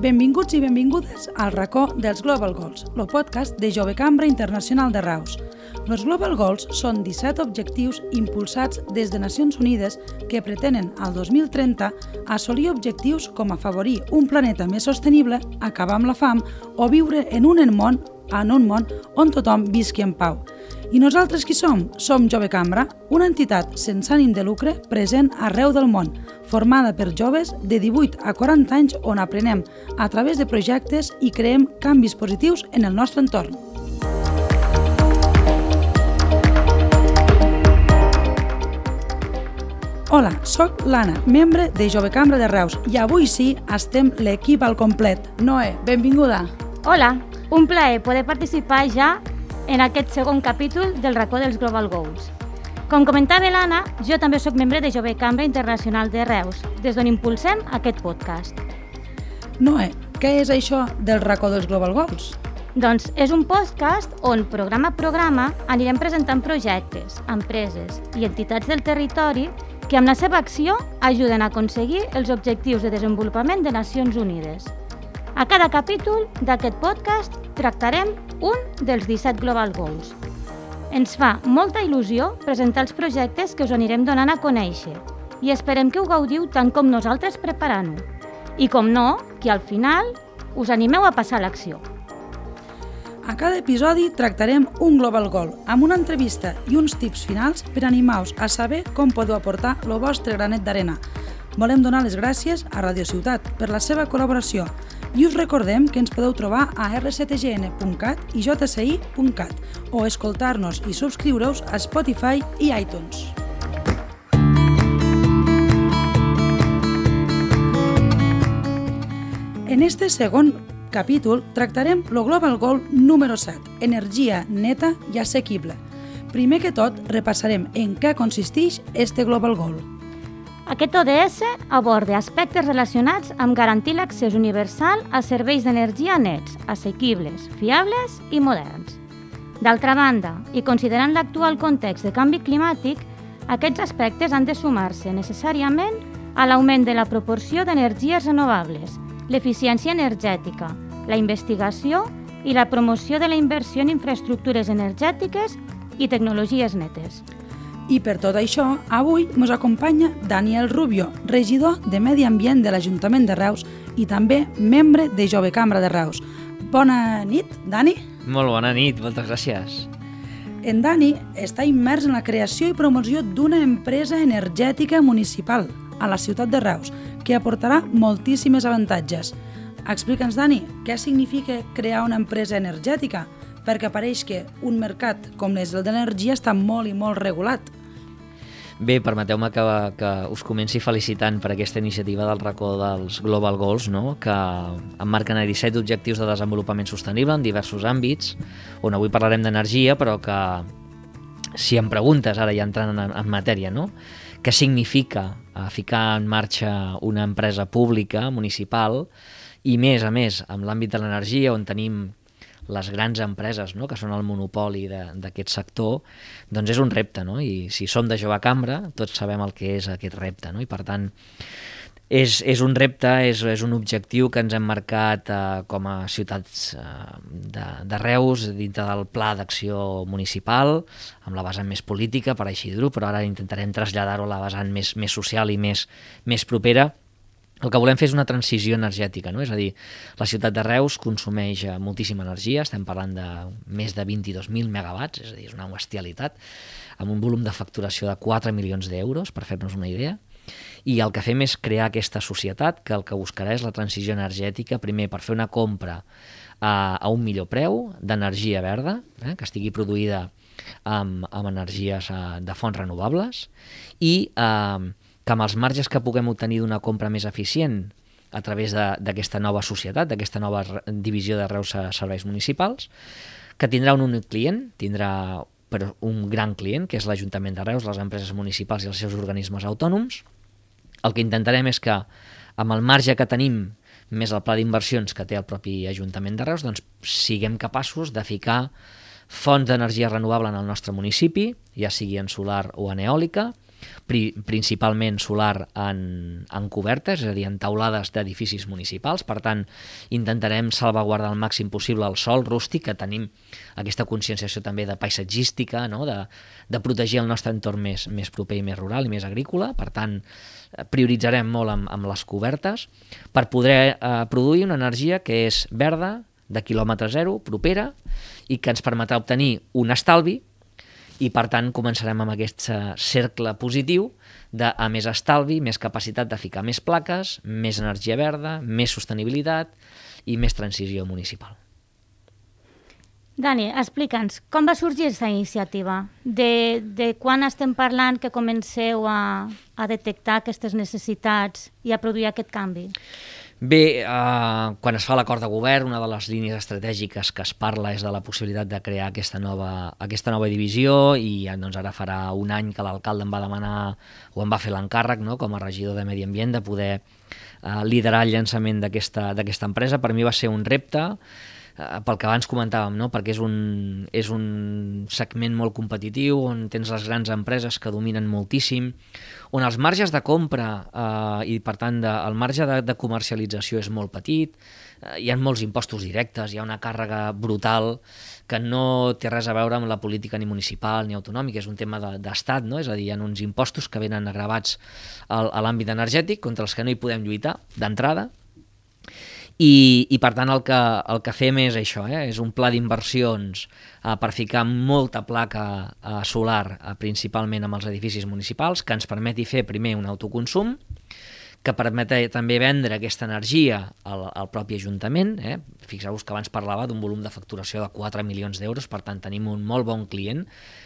benvinguts i benvingudes al racó dels Global Goals, el podcast de Jove Cambra Internacional de Reus. Els Global Goals són 17 objectius impulsats des de Nacions Unides que pretenen al 2030 assolir objectius com afavorir un planeta més sostenible, acabar amb la fam o viure en un món en un món on tothom visqui en pau. I nosaltres qui som? Som Jove Cambra, una entitat sense ànim de lucre present arreu del món, formada per joves de 18 a 40 anys on aprenem a través de projectes i creem canvis positius en el nostre entorn. Hola, sóc l'Anna, membre de Jove Cambra de Reus i avui sí estem l'equip al complet. Noé, benvinguda. Hola, un plaer poder participar ja en aquest segon capítol del racó dels Global Goals. Com comentava l'Anna, jo també sóc membre de Jove Cambra Internacional de Reus, des d'on impulsem aquest podcast. Noé, què és això del racó dels Global Goals? Doncs és un podcast on, programa a programa, anirem presentant projectes, empreses i entitats del territori que amb la seva acció ajuden a aconseguir els objectius de desenvolupament de Nacions Unides. A cada capítol d'aquest podcast tractarem un dels 17 Global Goals. Ens fa molta il·lusió presentar els projectes que us anirem donant a conèixer i esperem que ho gaudiu tant com nosaltres preparant-ho. I com no, que al final us animeu a passar a l'acció. A cada episodi tractarem un Global Goal amb una entrevista i uns tips finals per animar-vos a saber com podeu aportar el vostre granet d'arena. Volem donar les gràcies a Radio Ciutat per la seva col·laboració i us recordem que ens podeu trobar a rctgn.cat i jci.cat o escoltar-nos i subscriure-us a Spotify i iTunes. En este segon capítol tractarem el Global Goal número 7, energia neta i assequible. Primer que tot, repassarem en què consisteix este Global Goal. Aquest ODS aborda aspectes relacionats amb garantir l'accés universal a serveis d'energia nets, assequibles, fiables i moderns. D'altra banda, i considerant l'actual context de canvi climàtic, aquests aspectes han de sumar-se necessàriament a l'augment de la proporció d'energies renovables, l'eficiència energètica, la investigació i la promoció de la inversió en infraestructures energètiques i tecnologies netes. I per tot això, avui ens acompanya Daniel Rubio, regidor de Medi Ambient de l'Ajuntament de Reus i també membre de Jove Cambra de Reus. Bona nit, Dani. Molt bona nit, moltes gràcies. En Dani està immers en la creació i promoció d'una empresa energètica municipal a la ciutat de Reus, que aportarà moltíssimes avantatges. Explica'ns, Dani, què significa crear una empresa energètica? Perquè pareix que un mercat com és el de l'energia està molt i molt regulat. Bé, permeteu-me que, que us comenci felicitant per aquesta iniciativa del racó dels Global Goals, no? que emmarquen a 17 objectius de desenvolupament sostenible en diversos àmbits, on avui parlarem d'energia, però que si em preguntes, ara ja entrant en, en matèria, no? què significa eh, ficar en marxa una empresa pública, municipal, i més a més, amb l'àmbit de l'energia, on tenim les grans empreses no? que són el monopoli d'aquest sector, doncs és un repte, no? i si som de jove cambra, tots sabem el que és aquest repte, no? i per tant és, és un repte, és, és un objectiu que ens hem marcat eh, com a ciutats eh, de, de Reus dintre del pla d'acció municipal, amb la vessant més política, per així dir-ho, però ara intentarem traslladar-ho a la vessant més, més social i més, més propera, el que volem fer és una transició energètica, no? és a dir, la ciutat de Reus consumeix eh, moltíssima energia, estem parlant de més de 22.000 megawatts, és a dir, és una bestialitat, amb un volum de facturació de 4 milions d'euros, per fer-nos una idea, i el que fem és crear aquesta societat que el que buscarà és la transició energètica, primer per fer una compra a, a un millor preu d'energia verda, eh, que estigui produïda amb, amb energies eh, de fonts renovables, i eh, que amb els marges que puguem obtenir d'una compra més eficient a través d'aquesta nova societat, d'aquesta nova divisió de Reus a Serveis Municipals, que tindrà un únic client, tindrà però un gran client, que és l'Ajuntament de Reus, les empreses municipals i els seus organismes autònoms, El que intentarem és que amb el marge que tenim més el pla d'inversions que té el propi Ajuntament de Reus, doncs siguem capaços de ficar fonts d'energia renovable en el nostre municipi, ja sigui en solar o en eòlica, pri principalment solar en, en cobertes, és a dir, en taulades d'edificis municipals. Per tant, intentarem salvaguardar al màxim possible el sol rústic, que tenim aquesta conscienciació també de paisatgística, no? de, de protegir el nostre entorn més, més proper i més rural i més agrícola. Per tant, prioritzarem molt amb, amb les cobertes per poder eh, produir una energia que és verda, de quilòmetre zero, propera, i que ens permetrà obtenir un estalvi i per tant començarem amb aquest cercle positiu de a més estalvi, més capacitat de ficar més plaques, més energia verda, més sostenibilitat i més transició municipal. Dani, explica'ns, com va sorgir aquesta iniciativa? De, de quan estem parlant que comenceu a, a detectar aquestes necessitats i a produir aquest canvi? Bé, eh, quan es fa l'acord de govern, una de les línies estratègiques que es parla és de la possibilitat de crear aquesta nova, aquesta nova divisió i doncs, ara farà un any que l'alcalde em va demanar o em va fer l'encàrrec no, com a regidor de Medi Ambient de poder eh, liderar el llançament d'aquesta empresa. Per mi va ser un repte, pel que abans comentàvem, no? perquè és un, és un segment molt competitiu on tens les grans empreses que dominen moltíssim, on els marges de compra eh, i per tant de, el marge de, de comercialització és molt petit, eh, hi ha molts impostos directes, hi ha una càrrega brutal que no té res a veure amb la política ni municipal ni autonòmica, és un tema d'estat, de, no? és a dir, hi ha uns impostos que venen agravats al, a l'àmbit energètic contra els que no hi podem lluitar d'entrada, i, i per tant el que, el que fem és això, eh? és un pla d'inversions eh, per ficar molta placa eh, solar eh, principalment amb els edificis municipals que ens permeti fer primer un autoconsum que permet també vendre aquesta energia al, al propi Ajuntament. Eh? Fixeu-vos que abans parlava d'un volum de facturació de 4 milions d'euros, per tant tenim un molt bon client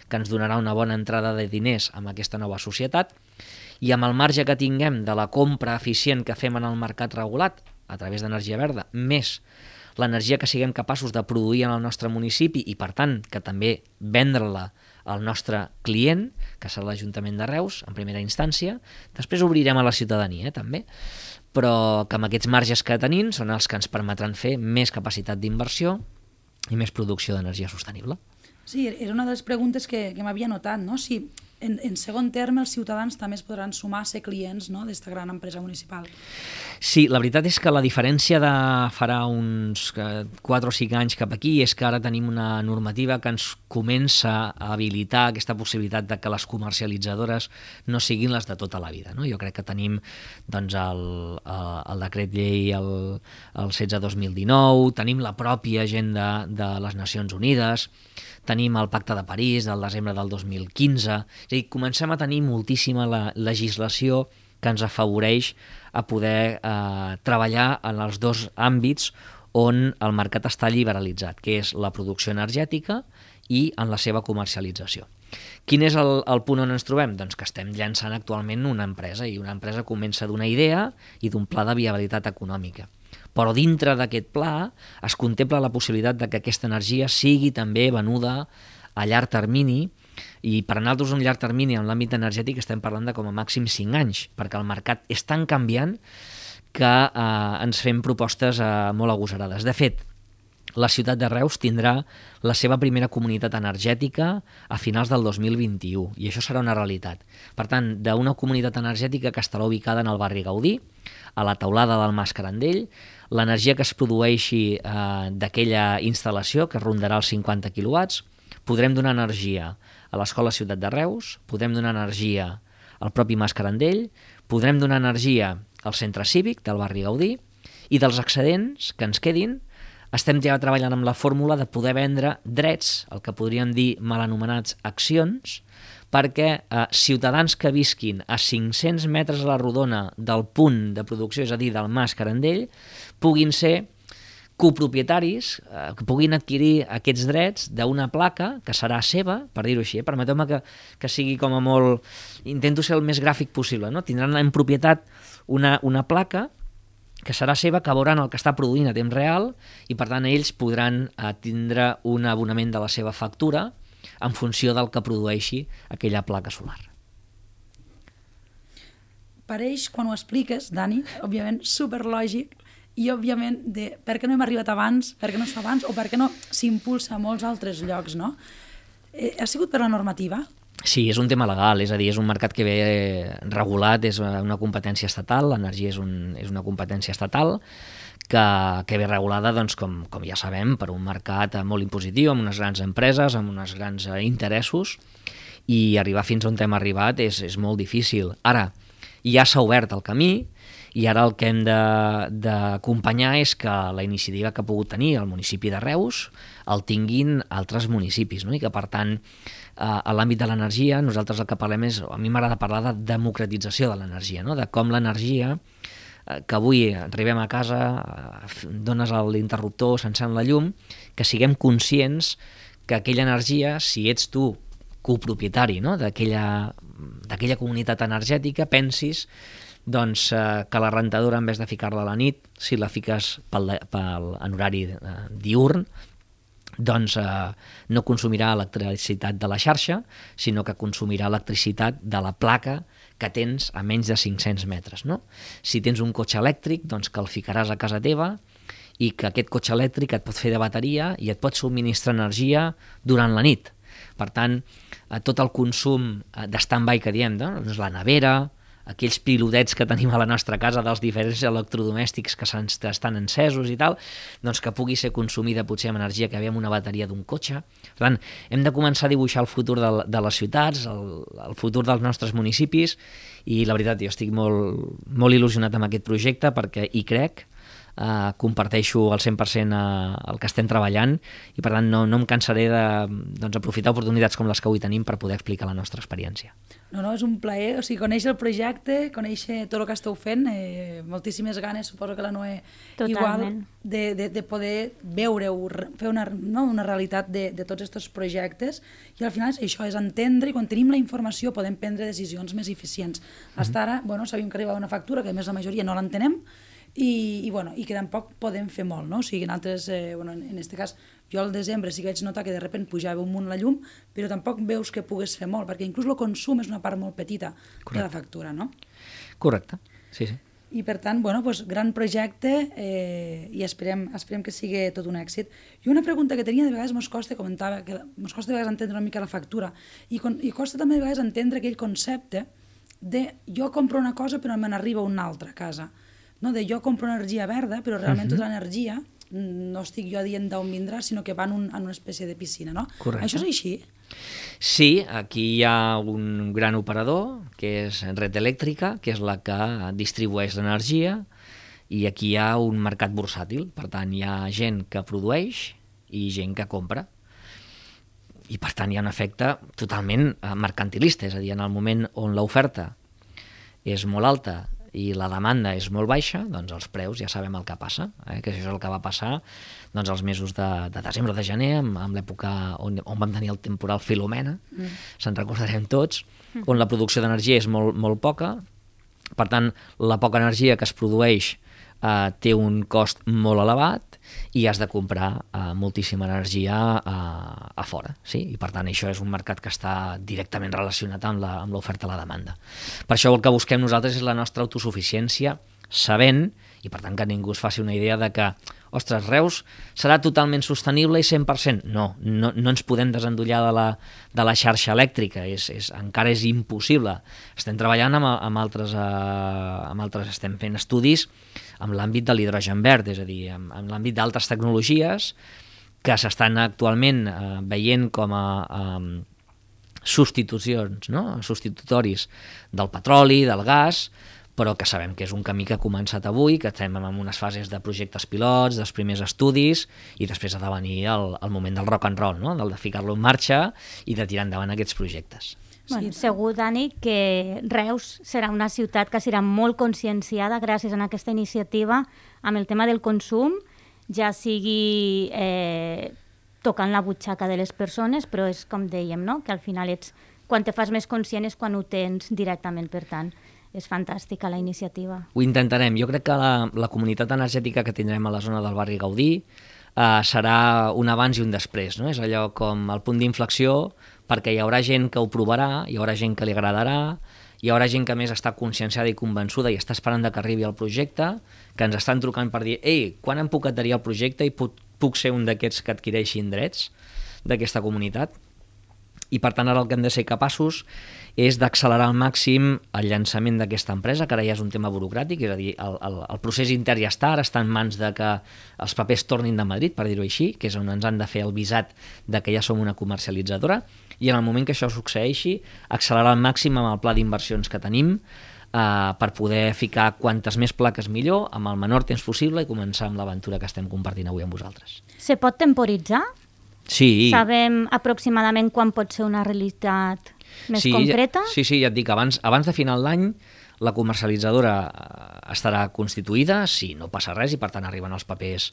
que ens donarà una bona entrada de diners amb aquesta nova societat i amb el marge que tinguem de la compra eficient que fem en el mercat regulat, a través d'energia verda, més l'energia que siguem capaços de produir en el nostre municipi i, per tant, que també vendre-la al nostre client, que serà l'Ajuntament de Reus, en primera instància. Després obrirem a la ciutadania, eh, també, però que amb aquests marges que tenim són els que ens permetran fer més capacitat d'inversió i més producció d'energia sostenible. Sí, era una de les preguntes que, que m'havia notat, no? Si en, en segon terme, els ciutadans també es podran sumar a ser clients no, d'esta gran empresa municipal. Sí, la veritat és que la diferència de farà uns 4 o 5 anys cap aquí és que ara tenim una normativa que ens comença a habilitar aquesta possibilitat de que les comercialitzadores no siguin les de tota la vida. No? Jo crec que tenim doncs, el, el, el decret llei el, el 16-2019, tenim la pròpia agenda de les Nacions Unides, tenim el Pacte de París del desembre del 2015, és a dir, comencem a tenir moltíssima la legislació que ens afavoreix a poder eh, treballar en els dos àmbits on el mercat està liberalitzat, que és la producció energètica i en la seva comercialització. Quin és el, el punt on ens trobem? Doncs que estem llançant actualment una empresa i una empresa comença d'una idea i d'un pla de viabilitat econòmica però dintre d'aquest pla es contempla la possibilitat de que aquesta energia sigui també venuda a llarg termini i per nosaltres un llarg termini en l'àmbit energètic estem parlant de com a màxim 5 anys, perquè el mercat és tan canviant que eh, ens fem propostes eh, molt agosarades. De fet, la ciutat de Reus tindrà la seva primera comunitat energètica a finals del 2021 i això serà una realitat. Per tant, d'una comunitat energètica que estarà ubicada en el barri Gaudí, a la taulada del Mas Carandell, l'energia que es produeixi eh, d'aquella instal·lació, que rondarà els 50 quilowatts, podrem donar energia a l'Escola Ciutat de Reus, podrem donar energia al propi Mas Carandell, podrem donar energia al centre cívic del barri Gaudí i dels excedents que ens quedin estem ja treballant amb la fórmula de poder vendre drets, el que podríem dir mal anomenats accions, perquè eh, ciutadans que visquin a 500 metres a la rodona del punt de producció, és a dir, del Mas Carandell, puguin ser copropietaris eh, que puguin adquirir aquests drets d'una placa que serà seva, per dir-ho així, eh? permeteu-me que, que sigui com a molt... Intento ser el més gràfic possible, no? Tindran en propietat una, una placa que serà seva, que veuran el que està produint a temps real i per tant ells podran eh, tindre un abonament de la seva factura en funció del que produeixi aquella placa solar. pareix, quan ho expliques, Dani, òbviament, superlògic, i, òbviament, de per què no hem arribat abans, per què no es fa abans, o per què no s'impulsa a molts altres llocs, no? Eh, ha sigut per la normativa? Sí, és un tema legal, és a dir, és un mercat que ve regulat, és una competència estatal, l'energia és, un, és una competència estatal, que, que ve regulada, doncs, com, com ja sabem, per un mercat molt impositiu, amb unes grans empreses, amb uns grans eh, interessos, i arribar fins on hem arribat és, és molt difícil. Ara, ja s'ha obert el camí, i ara el que hem d'acompanyar és que la iniciativa que ha pogut tenir el municipi de Reus el tinguin altres municipis, no? i que per tant a l'àmbit de l'energia nosaltres el que parlem és, a mi m'agrada parlar de democratització de l'energia, no? de com l'energia eh, que avui arribem a casa, eh, dones l'interruptor, s'encén la llum, que siguem conscients que aquella energia, si ets tu copropietari no? d'aquella comunitat energètica, pensis doncs, eh, que la rentadora, en vez de ficar-la a la nit, si la fiques pel, pel, en horari eh, diurn, doncs eh, no consumirà electricitat de la xarxa, sinó que consumirà electricitat de la placa que tens a menys de 500 metres. No? Si tens un cotxe elèctric, doncs que el ficaràs a casa teva i que aquest cotxe elèctric et pot fer de bateria i et pot subministrar energia durant la nit. Per tant, eh, tot el consum eh, de stand-by que diem, doncs la nevera, aquells pilotets que tenim a la nostra casa dels diferents electrodomèstics que estan encesos i tal, doncs que pugui ser consumida potser amb energia que ve amb una bateria d'un cotxe. Per tant, hem de començar a dibuixar el futur de, de les ciutats, el, el futur dels nostres municipis i la veritat, jo estic molt, molt il·lusionat amb aquest projecte perquè hi crec, eh, comparteixo al 100% eh, el que estem treballant i per tant no, no em cansaré de doncs, aprofitar oportunitats com les que avui tenim per poder explicar la nostra experiència. No, no, és un plaer, o sigui, conèixer el projecte, conèixer tot el que esteu fent, eh, moltíssimes ganes, suposo que la Noé igual, de, de, de poder veure, fer una, no, una realitat de, de tots aquests projectes i al final és això, és entendre i quan tenim la informació podem prendre decisions més eficients. Mm -hmm. Hasta ara, bueno, sabíem que arribava una factura que a més la majoria no l'entenem, i, i, bueno, i que tampoc podem fer molt, no? O sigui, en altres, eh, bueno, en, en este cas, jo al desembre sí que vaig notar que de repent pujava un munt la llum, però tampoc veus que pugues fer molt, perquè inclús el consum és una part molt petita Correcte. de la factura, no? Correcte, sí, sí. I per tant, bueno, doncs, gran projecte eh, i esperem, esperem que sigui tot un èxit. I una pregunta que tenia, de vegades mos costa, comentava, que mos costa de vegades entendre una mica la factura i, con, i costa també de vegades entendre aquell concepte de jo compro una cosa però me n'arriba una altra a casa no? de jo compro energia verda, però realment uh -huh. tota l'energia no estic jo dient d'on vindrà, sinó que va en, un, en una espècie de piscina, no? Correcte. Això és així? Sí, aquí hi ha un gran operador, que és Red Elèctrica, que és la que distribueix l'energia, i aquí hi ha un mercat bursàtil, per tant hi ha gent que produeix i gent que compra. I per tant hi ha un efecte totalment eh, mercantilista, és a dir, en el moment on l'oferta és molt alta i la demanda és molt baixa, doncs els preus ja sabem el que passa, eh? que això és el que va passar doncs, els mesos de, de desembre o de gener, amb, amb l'època on, on vam tenir el temporal Filomena, mm. se'n recordarem tots, mm. on la producció d'energia és molt, molt poca, per tant, la poca energia que es produeix eh, té un cost molt elevat i has de comprar eh, moltíssima energia eh, a fora. Sí? I per tant això és un mercat que està directament relacionat amb l'oferta i la demanda. Per això el que busquem nosaltres és la nostra autosuficiència sabent, i per tant que ningú es faci una idea de que ostres, Reus serà totalment sostenible i 100%. No, no, no ens podem desendollar de la, de la xarxa elèctrica, és, és, encara és impossible. Estem treballant amb, amb, altres, eh, amb altres, estem fent estudis amb l'àmbit de l'hidrogen verd, és a dir, amb, amb l'àmbit d'altres tecnologies que s'estan actualment eh, veient com a eh, substitucions, no? substitutoris del petroli, del gas, però que sabem que és un camí que ha començat avui, que estem en unes fases de projectes pilots, dels primers estudis, i després ha de venir el, el moment del rock and roll, no? del de ficar-lo en marxa i de tirar endavant aquests projectes. Bueno, segur, Dani, que Reus serà una ciutat que serà molt conscienciada gràcies a aquesta iniciativa amb el tema del consum, ja sigui eh, tocant la butxaca de les persones, però és com dèiem, no? que al final ets, quan te fas més conscient és quan ho tens directament, per tant és fantàstica la iniciativa. Ho intentarem. Jo crec que la, la comunitat energètica que tindrem a la zona del barri Gaudí eh, serà un abans i un després. No? És allò com el punt d'inflexió perquè hi haurà gent que ho provarà, hi haurà gent que li agradarà, hi haurà gent que més està conscienciada i convençuda i està esperant que arribi el projecte, que ens estan trucant per dir ei, quan em puc adherir al projecte i puc, puc ser un d'aquests que adquireixin drets d'aquesta comunitat? I per tant ara el que hem de ser capaços és d'accelerar al màxim el llançament d'aquesta empresa, que ara ja és un tema burocràtic, és a dir, el, el, el procés intern ja està, ara està en mans de que els papers tornin de Madrid, per dir-ho així, que és on ens han de fer el visat de que ja som una comercialitzadora, i en el moment que això succeeixi, accelerar al màxim amb el pla d'inversions que tenim, eh, per poder ficar quantes més plaques millor, amb el menor temps possible i començar amb l'aventura que estem compartint avui amb vosaltres. Se pot temporitzar? Sí. Sabem aproximadament quan pot ser una realitat més sí, concreta? Sí, sí, ja et dic, abans, abans de final d'any la comercialitzadora eh, estarà constituïda, si no passa res, i per tant arriben els papers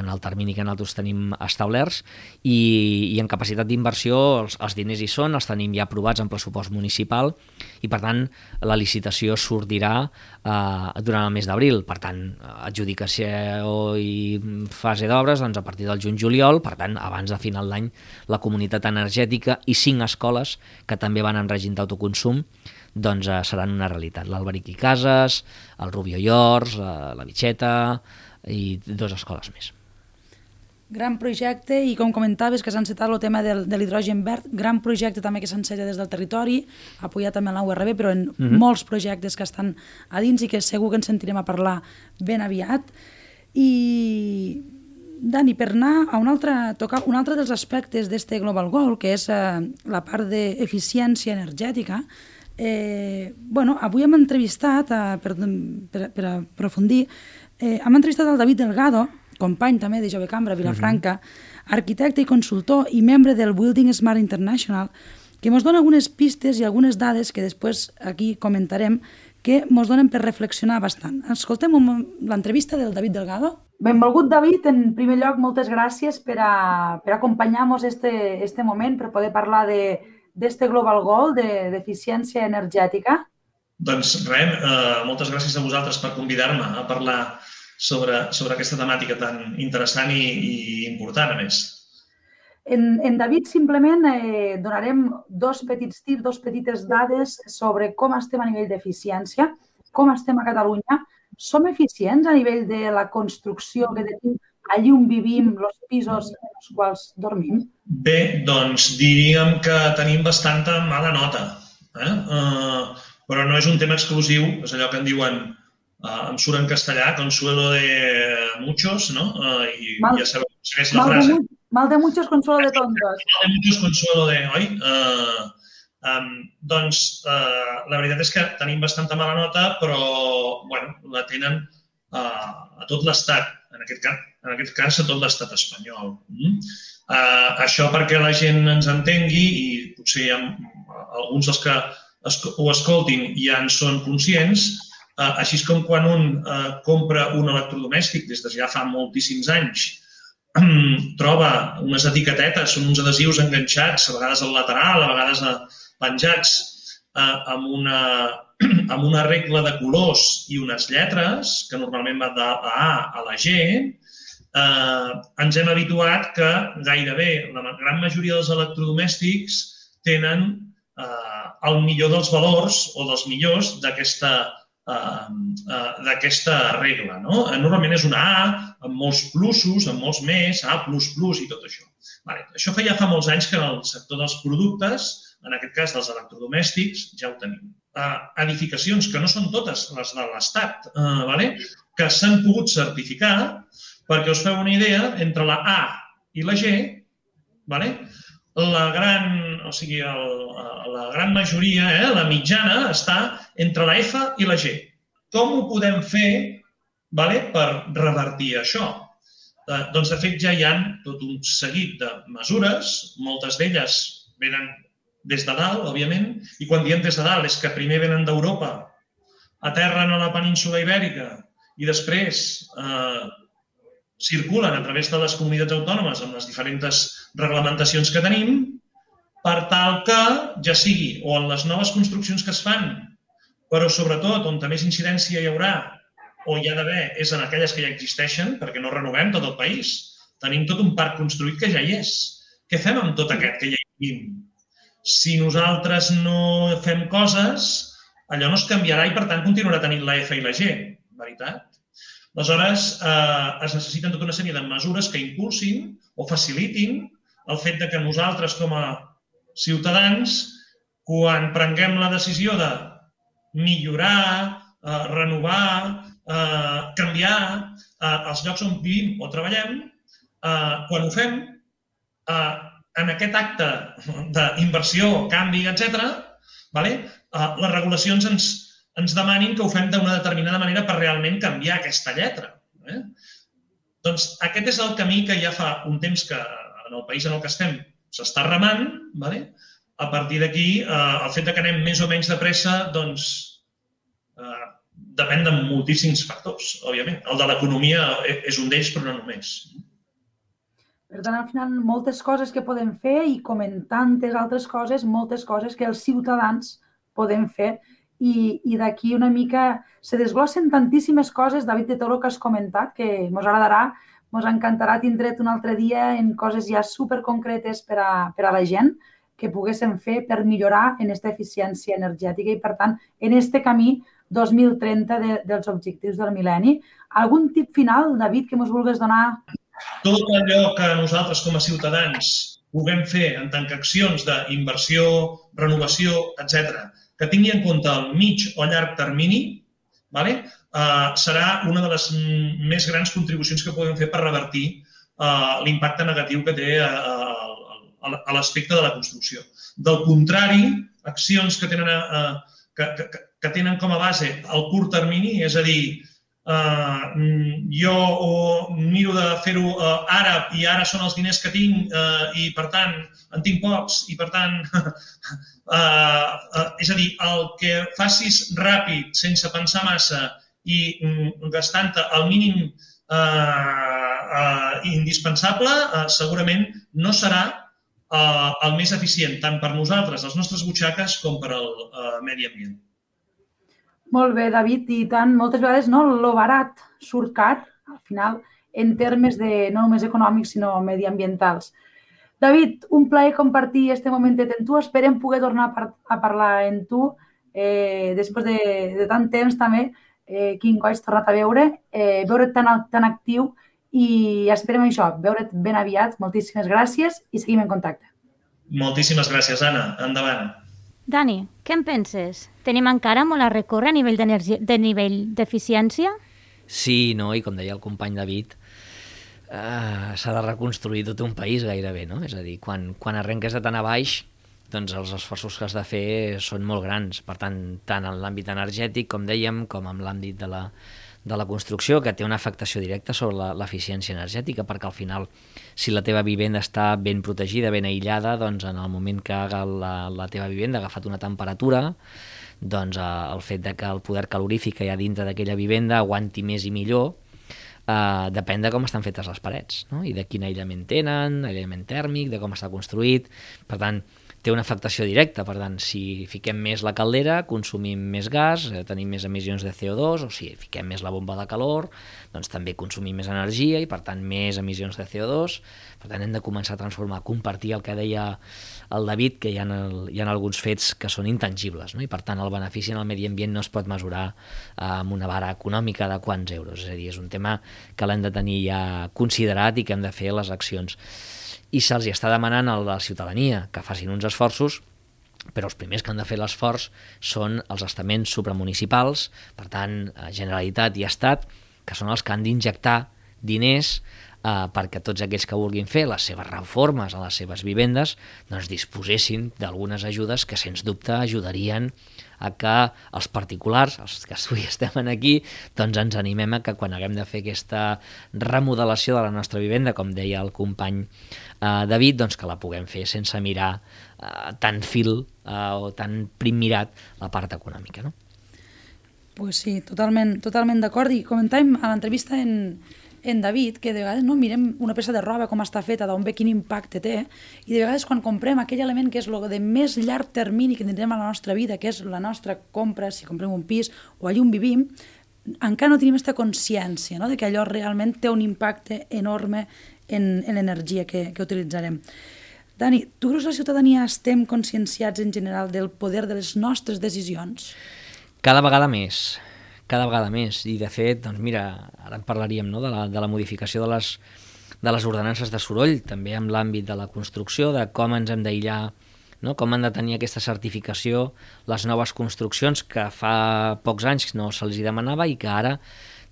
en el termini que nosaltres tenim establerts, i, i en capacitat d'inversió els, els diners hi són, els tenim ja aprovats en pressupost municipal, i per tant la licitació sortirà eh, durant el mes d'abril. Per tant, adjudicació i fase d'obres doncs, a partir del juny-juliol, per tant, abans de final d'any, la comunitat energètica i cinc escoles que també van en règim d'autoconsum doncs eh, seran una realitat. L'Alberic i Cases, el Rubio Llors, la, la Bitxeta i dues escoles més. Gran projecte i com comentaves que s'han citat el tema del, de l'hidrogen verd, gran projecte també que s'enceta des del territori, apoyat també en la URB, però en mm -hmm. molts projectes que estan a dins i que segur que ens sentirem a parlar ben aviat. I Dani, per anar a un altre, tocar un altre dels aspectes d'este Global Goal, que és eh, la part d'eficiència energètica, Eh, bueno, avui hem entrevistat, eh, per, per, per aprofundir, eh, hem entrevistat el David Delgado, company també de Jove Cambra, Vilafranca, uh -huh. arquitecte i consultor i membre del Building Smart International, que ens dona algunes pistes i algunes dades que després aquí comentarem que ens donen per reflexionar bastant. Escoltem l'entrevista del David Delgado. Benvolgut, David. En primer lloc, moltes gràcies per, a, per acompanyar-nos este, este moment, per poder parlar de, d'este Global Goal d'eficiència de, energètica? Doncs res, eh, moltes gràcies a vosaltres per convidar-me a parlar sobre, sobre aquesta temàtica tan interessant i, i important, a més. En, en David simplement eh, donarem dos petits tips, dos petites dades sobre com estem a nivell d'eficiència, com estem a Catalunya. Som eficients a nivell de la construcció que tenim allí on vivim, els pisos en els quals dormim? Bé, doncs diríem que tenim bastanta mala nota. Eh? Uh, però no és un tema exclusiu, és allò que en diuen, uh, em surt en castellà, consuelo de muchos, no? Uh, I mal, ja sabeu, segueix la mal frase. De, mal de muchos, consuelo de tontos. Mal de muchos, consuelo de... Oi? Uh, um, doncs uh, la veritat és que tenim bastanta mala nota, però bueno, la tenen uh, a tot l'estat, en aquest cas en aquest cas a tot l'estat espanyol. Mm? Uh, això perquè la gent ens entengui i potser hi ha alguns dels que ho escoltin ja en són conscients, així com quan un uh, compra un electrodomèstic des de ja fa moltíssims anys, troba unes etiquetetes, uns adhesius enganxats, a vegades al lateral, a vegades penjats, uh, amb, una, amb una regla de colors i unes lletres, que normalment van de A a la G, eh, ens hem habituat que gairebé la gran majoria dels electrodomèstics tenen eh, el millor dels valors o dels millors d'aquesta eh, eh, d'aquesta regla. No? Normalment és una A amb molts plusos, amb molts més, A++ i tot això. Vale. Això fa ja fa molts anys que en el sector dels productes, en aquest cas dels electrodomèstics, ja ho tenim. Eh, edificacions que no són totes les de l'Estat, eh, vale? que s'han pogut certificar perquè us feu una idea, entre la A i la G, vale? La gran, o sigui, el, la gran majoria, eh, la mitjana, està entre la F i la G. Com ho podem fer vale, per revertir això? Eh, doncs, de fet, ja hi ha tot un seguit de mesures, moltes d'elles venen des de dalt, òbviament, i quan diem des de dalt és que primer venen d'Europa, aterren a la península ibèrica i després eh, circulen a través de les comunitats autònomes amb les diferents reglamentacions que tenim per tal que ja sigui o en les noves construccions que es fan, però sobretot on més incidència hi haurà o hi ha d'haver és en aquelles que ja existeixen, perquè no renovem tot el país. Tenim tot un parc construït que ja hi és. Què fem amb tot aquest que ja hi tenim? Si nosaltres no fem coses, allò no es canviarà i, per tant, continuarà tenint la F i la G, veritat? Aleshores, eh, es necessiten tota una sèrie de mesures que impulsin o facilitin el fet de que nosaltres, com a ciutadans, quan prenguem la decisió de millorar, eh, renovar, eh, canviar eh, els llocs on vivim o treballem, eh, quan ho fem, eh, en aquest acte d'inversió, canvi, etc, vale? eh, les regulacions ens, ens demanin que ho fem d'una determinada manera per realment canviar aquesta lletra. Eh? Doncs aquest és el camí que ja fa un temps que en el país en el que estem s'està remant, vale? a partir d'aquí, eh, el fet que anem més o menys de pressa, doncs, eh, depèn de moltíssims factors, òbviament. El de l'economia és un d'ells, però no només. Per tant, al final, moltes coses que podem fer i com en tantes altres coses, moltes coses que els ciutadans podem fer i, i d'aquí una mica se desglossen tantíssimes coses, David, de tot el que has comentat, que ens agradarà, ens encantarà tindre't un altre dia en coses ja super concretes per a, per a la gent que poguéssim fer per millorar en aquesta eficiència energètica i, per tant, en este camí 2030 de, dels objectius del mil·lenni. Algun tip final, David, que ens vulguis donar? Tot allò que nosaltres com a ciutadans puguem fer en tant que accions d'inversió, renovació, etc, que tingui en compte el mig o llarg termini, vale? uh, serà una de les més grans contribucions que podem fer per revertir uh, l'impacte negatiu que té uh, a l'aspecte de la construcció. Del contrari, accions que tenen, eh, que, que, que tenen com a base el curt termini, és a dir, eh, jo miro de fer-ho eh, ara i ara són els diners que tinc eh, i, per tant, en tinc pocs i, per tant, eh, és a dir, el que facis ràpid, sense pensar massa i mm, gastant-te el mínim eh, eh, indispensable, eh, segurament no serà eh, el més eficient, tant per nosaltres, les nostres butxaques, com per al eh, medi ambient. Molt bé, David, i tant, moltes vegades no, lo barat surt car, al final, en termes de no només econòmics, sinó mediambientals. David, un plaer compartir este momentet amb tu. Esperem poder tornar a, par a parlar amb tu eh, després de, de tant temps també, eh, quin coi has tornat a veure, eh, veure't tan, tan actiu i esperem això, veure't ben aviat. Moltíssimes gràcies i seguim en contacte. Moltíssimes gràcies, Anna. Endavant. Dani, què en penses? Tenim encara molt a recórrer a nivell de nivell d'eficiència? Sí, no, i com deia el company David, uh, s'ha de reconstruir tot un país gairebé, no? És a dir, quan, quan arrenques de tan a baix, doncs els esforços que has de fer són molt grans. Per tant, tant en l'àmbit energètic, com dèiem, com en l'àmbit de la, de la construcció que té una afectació directa sobre l'eficiència energètica perquè al final si la teva vivenda està ben protegida, ben aïllada, doncs en el moment que la, la teva vivenda ha agafat una temperatura doncs eh, el fet de que el poder calorífic que hi ha dintre d'aquella vivenda aguanti més i millor eh, depèn de com estan fetes les parets no? i de quin aïllament tenen, aïllament tèrmic, de com està construït. Per tant, té una afectació directa, per tant, si fiquem més la caldera, consumim més gas, eh, tenim més emissions de CO2, o si fiquem més la bomba de calor, doncs també consumim més energia i, per tant, més emissions de CO2. Per tant, hem de començar a transformar, a compartir el que deia el David, que hi ha, el, hi ha alguns fets que són intangibles, no? i per tant el benefici en el medi ambient no es pot mesurar eh, amb una vara econòmica de quants euros, és a dir, és un tema que l'hem de tenir ja considerat i que hem de fer les accions i se'ls està demanant a la ciutadania que facin uns esforços però els primers que han de fer l'esforç són els estaments supramunicipals, per tant, eh, Generalitat i Estat, que són els que han d'injectar diners eh, perquè tots aquells que vulguin fer les seves reformes a les seves vivendes doncs disposessin d'algunes ajudes que, sens dubte, ajudarien a que els particulars, els que avui estem aquí, doncs ens animem a que quan haguem de fer aquesta remodelació de la nostra vivenda, com deia el company eh, David, doncs que la puguem fer sense mirar eh, tan fil eh, o tan prim mirat la part econòmica. No? Pues sí, totalment, totalment d'acord. I comentàvem a l'entrevista en, en David, que de vegades no mirem una peça de roba com està feta, d'on ve quin impacte té, i de vegades quan comprem aquell element que és el de més llarg termini que tindrem a la nostra vida, que és la nostra compra, si comprem un pis o allà on vivim, encara no tenim aquesta consciència no? de que allò realment té un impacte enorme en, en l'energia que, que utilitzarem. Dani, tu creus que la ciutadania estem conscienciats en general del poder de les nostres decisions? Cada vegada més, cada vegada més. I de fet, doncs mira, ara en parlaríem no? de, la, de la modificació de les, de les ordenances de soroll, també en l'àmbit de la construcció, de com ens hem d'aïllar no? com han de tenir aquesta certificació les noves construccions que fa pocs anys no se'ls demanava i que ara,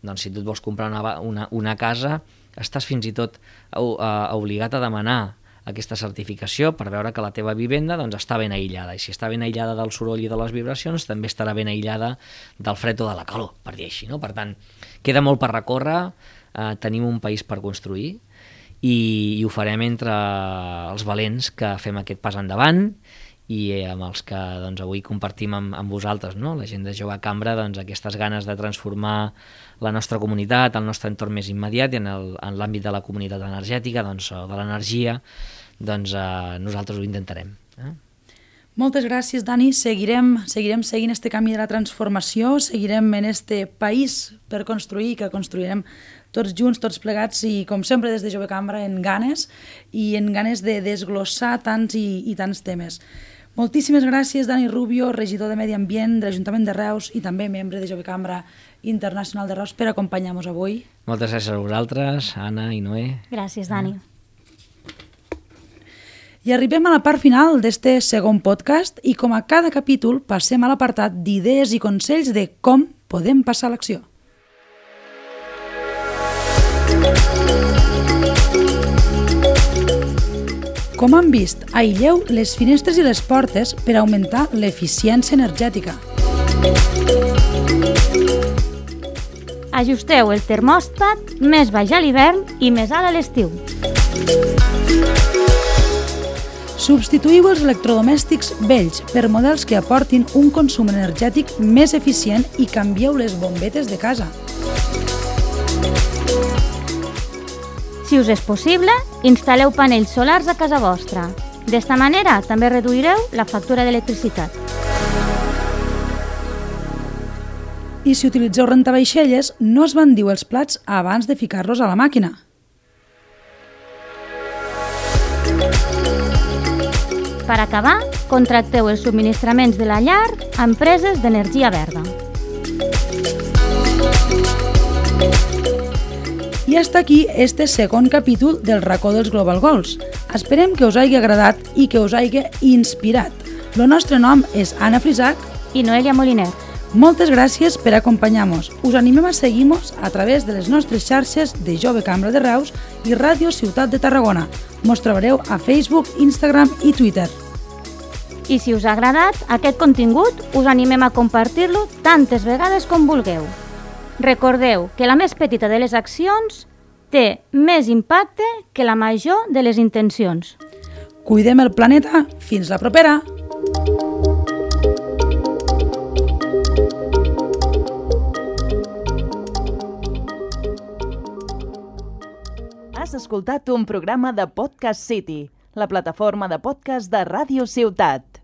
doncs, si tu et vols comprar una, una, una casa, estàs fins i tot obligat a demanar aquesta certificació per veure que la teva vivenda doncs, està ben aïllada. I si està ben aïllada del soroll i de les vibracions, també estarà ben aïllada del fred o de la calor, per dir així. No? Per tant, queda molt per recórrer, eh, tenim un país per construir i, i ho farem entre els valents que fem aquest pas endavant i amb els que doncs, avui compartim amb, amb vosaltres, no? la gent de Jove Cambra, doncs, aquestes ganes de transformar la nostra comunitat, el nostre entorn més immediat i en l'àmbit de la comunitat energètica, doncs, o de l'energia, doncs eh, nosaltres ho intentarem. Eh? Moltes gràcies, Dani. Seguirem, seguirem seguint este camí de la transformació, seguirem en este país per construir, que construirem tots junts, tots plegats i, com sempre, des de Jove Cambra, en ganes i en ganes de desglossar tants i, i tants temes. Moltíssimes gràcies, Dani Rubio, regidor de Medi Ambient de l'Ajuntament de Reus i també membre de Jove Cambra Internacional de Reus, per acompanyar-nos avui. Moltes gràcies a vosaltres, Anna i Noé. Gràcies, Dani. I arribem a la part final d'este segon podcast i com a cada capítol passem a l'apartat d'idees i consells de com podem passar l'acció. Com han vist, aïlleu les finestres i les portes per augmentar l'eficiència energètica. Ajusteu el termòstat més baix a l'hivern i més alt a l'estiu. Substituïu els electrodomèstics vells per models que aportin un consum energètic més eficient i canvieu les bombetes de casa. Si us és possible, instal·leu panells solars a casa vostra. D'esta manera també reduireu la factura d'electricitat. I si utilitzeu rentavaixelles, no es bandiu els plats abans de ficar-los a la màquina. Per acabar, contracteu els subministraments de la llar a empreses d'energia verda. I hasta aquí este segon capítol del racó dels Global Goals. Esperem que us hagi agradat i que us hagi inspirat. El nostre nom és Anna Frisac i Noelia Moliner. Moltes gràcies per acompanyar-nos. Us animem a seguir-nos a través de les nostres xarxes de Jove Cambra de Reus i Ràdio Ciutat de Tarragona. Mos trobareu a Facebook, Instagram i Twitter. I si us ha agradat aquest contingut, us animem a compartir-lo tantes vegades com vulgueu. Recordeu que la més petita de les accions té més impacte que la major de les intencions. Cuidem el planeta. Fins la propera! Has escoltat un programa de Podcast City, la plataforma de podcast de Ràdio Ciutat.